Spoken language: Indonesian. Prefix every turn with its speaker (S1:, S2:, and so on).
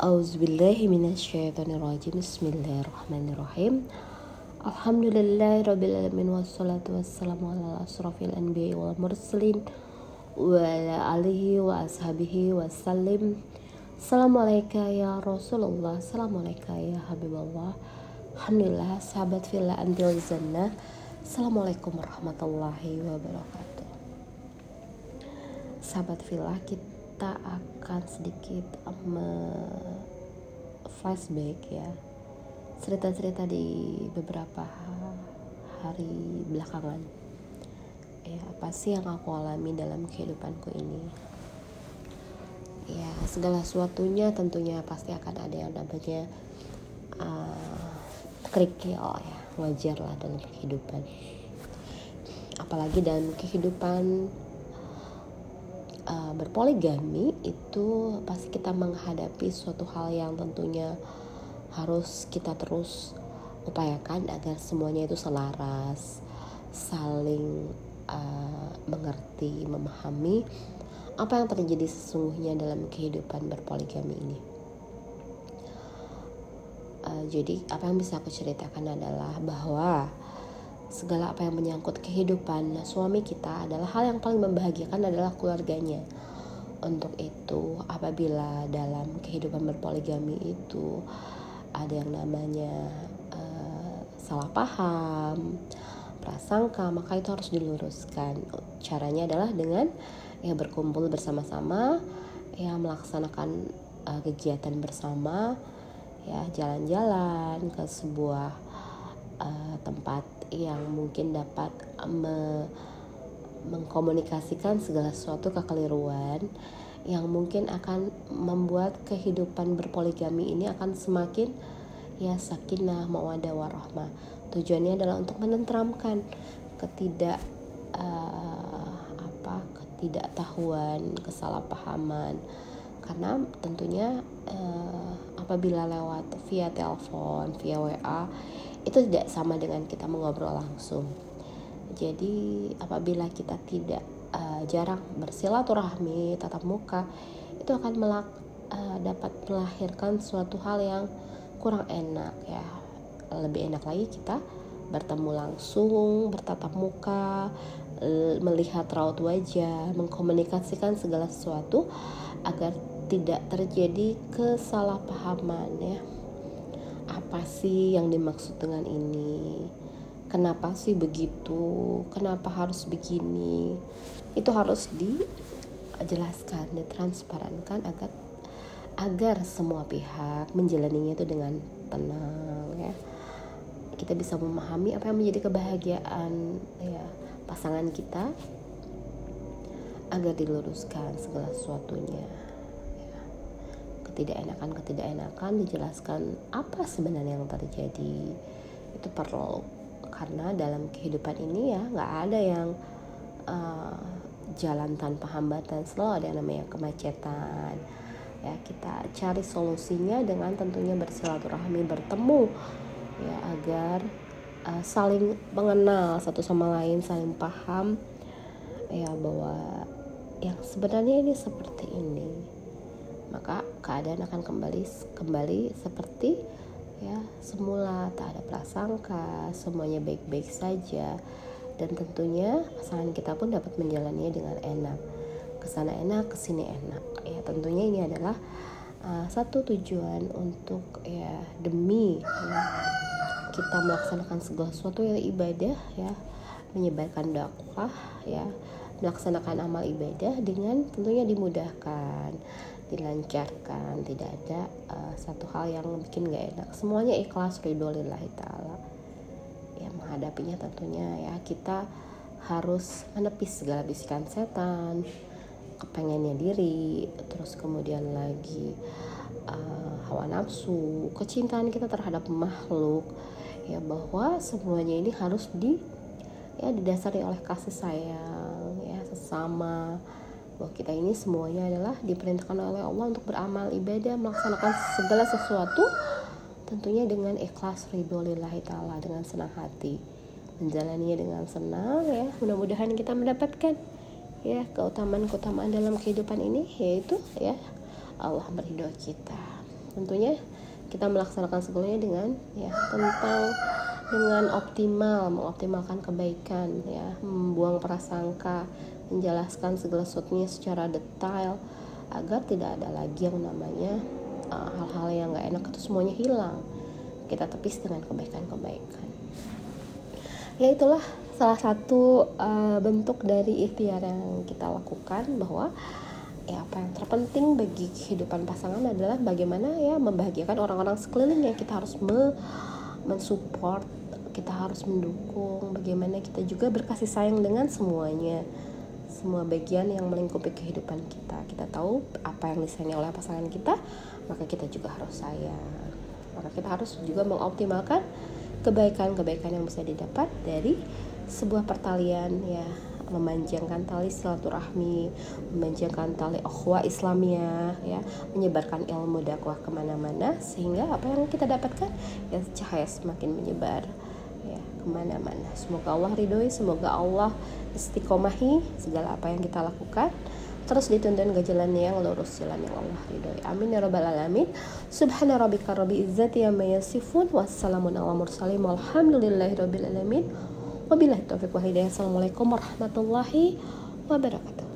S1: Auzubillahiminasyaitonirrajim Bismillahirrahmanirrahim Alhamdulillahirrabbilalamin Wassalatu wassalamu ala asrafil anbiya wal mursalin Wa ala alihi wa ashabihi wassalim Assalamualaikum ya Rasulullah Assalamualaikum ya Habibullah. Alhamdulillah sahabat villa antil zannah Assalamualaikum warahmatullahi wabarakatuh. Sahabat villa kita kita akan sedikit flashback ya. Cerita-cerita di beberapa hari belakangan. Ya apa sih yang aku alami dalam kehidupanku ini? Ya segala sesuatunya tentunya pasti akan ada yang namanya uh, kerikil ya wajar lah dalam kehidupan. Apalagi dalam kehidupan uh, berpoligami itu pasti kita menghadapi suatu hal yang tentunya harus kita terus upayakan agar semuanya itu selaras, saling uh, mengerti, memahami apa yang terjadi sesungguhnya dalam kehidupan berpoligami ini. Uh, jadi apa yang bisa aku ceritakan adalah bahwa segala apa yang menyangkut kehidupan suami kita adalah hal yang paling membahagiakan adalah keluarganya. Untuk itu, apabila dalam kehidupan berpoligami itu ada yang namanya uh, salah paham, prasangka, maka itu harus diluruskan. Caranya adalah dengan ya berkumpul bersama-sama, ya melaksanakan uh, kegiatan bersama, ya jalan-jalan ke sebuah uh, tempat yang mungkin dapat me mengkomunikasikan segala sesuatu kekeliruan yang mungkin akan membuat kehidupan berpoligami ini akan semakin ya sakinah mawadah warahmah tujuannya adalah untuk menenteramkan ketidak uh, apa ketidaktahuan kesalahpahaman. Karena tentunya uh, apabila lewat via telepon via WA itu tidak sama dengan kita mengobrol langsung. Jadi apabila kita tidak uh, jarang bersilaturahmi tatap muka, itu akan melak, uh, dapat melahirkan suatu hal yang kurang enak ya. Lebih enak lagi kita bertemu langsung, bertatap muka, melihat raut wajah, mengkomunikasikan segala sesuatu agar tidak terjadi kesalahpahaman ya apa sih yang dimaksud dengan ini? Kenapa sih begitu? Kenapa harus begini? Itu harus dijelaskan ditransparankan agar agar semua pihak menjalaninya itu dengan tenang ya. Kita bisa memahami apa yang menjadi kebahagiaan ya pasangan kita agar diluruskan segala sesuatunya ketidakenakan ketidakenakan dijelaskan apa sebenarnya yang terjadi. Itu perlu karena dalam kehidupan ini ya nggak ada yang uh, jalan tanpa hambatan. Selalu ada yang namanya kemacetan. Ya kita cari solusinya dengan tentunya bersilaturahmi bertemu ya agar uh, saling mengenal satu sama lain saling paham ya bahwa yang sebenarnya ini seperti ini maka keadaan akan kembali kembali seperti ya semula. Tak ada prasangka semuanya baik-baik saja. Dan tentunya pasangan kita pun dapat menjalaninya dengan enak. Ke sana enak ke sini enak. Ya tentunya ini adalah uh, satu tujuan untuk ya demi ya, kita melaksanakan segala sesuatu yang ibadah ya menyebarkan dakwah ya melaksanakan amal ibadah dengan tentunya dimudahkan dilancarkan tidak ada uh, satu hal yang bikin gak enak. Semuanya ikhlas ridho lillahi ta'ala. Ya menghadapinya tentunya ya. Kita harus menepis segala bisikan setan kepengennya diri terus kemudian lagi uh, hawa nafsu kecintaan kita terhadap makhluk. Ya bahwa semuanya ini harus di ya didasari oleh kasih sayang ya sesama bahwa kita ini semuanya adalah diperintahkan oleh Allah untuk beramal ibadah melaksanakan segala sesuatu tentunya dengan ikhlas ridho lillahi ta'ala dengan senang hati. Menjalaninya dengan senang ya. Mudah-mudahan kita mendapatkan ya keutamaan-keutamaan dalam kehidupan ini yaitu ya Allah beridho kita. Tentunya kita melaksanakan segalanya dengan ya tentang dengan optimal mengoptimalkan kebaikan ya membuang prasangka menjelaskan segala sesuatunya secara detail agar tidak ada lagi yang namanya uh, hal-hal uh, yang nggak enak itu semuanya hilang. Kita tepis dengan kebaikan-kebaikan. Ya itulah salah satu uh, bentuk dari ikhtiar yang kita lakukan bahwa ya apa yang terpenting bagi kehidupan pasangan adalah bagaimana ya membahagiakan orang-orang sekeliling yang kita harus me mensupport kita harus mendukung bagaimana kita juga berkasih sayang dengan semuanya. Semua bagian yang melingkupi kehidupan kita. Kita tahu apa yang disayangi oleh pasangan kita maka kita juga harus sayang. Maka kita harus juga mengoptimalkan kebaikan-kebaikan yang bisa didapat dari sebuah pertalian ya memanjangkan tali silaturahmi, memanjangkan tali akhwa Islamiyah, ya, menyebarkan ilmu dakwah ke mana-mana sehingga apa yang kita dapatkan ya cahaya semakin menyebar ya ke mana-mana. Semoga Allah ridhoi, semoga Allah istiqomahi segala apa yang kita lakukan. Terus dituntun ke jalan yang lurus jalan yang Allah ridhoi. Amin ya rabbal alamin. Subhana rabbika rabbil izzati amma yasifun wassalamun ala mursalin walhamdulillahi rabbil alamin Wabillahi taufiq wa hidayah. Assalamualaikum warahmatullahi wabarakatuh.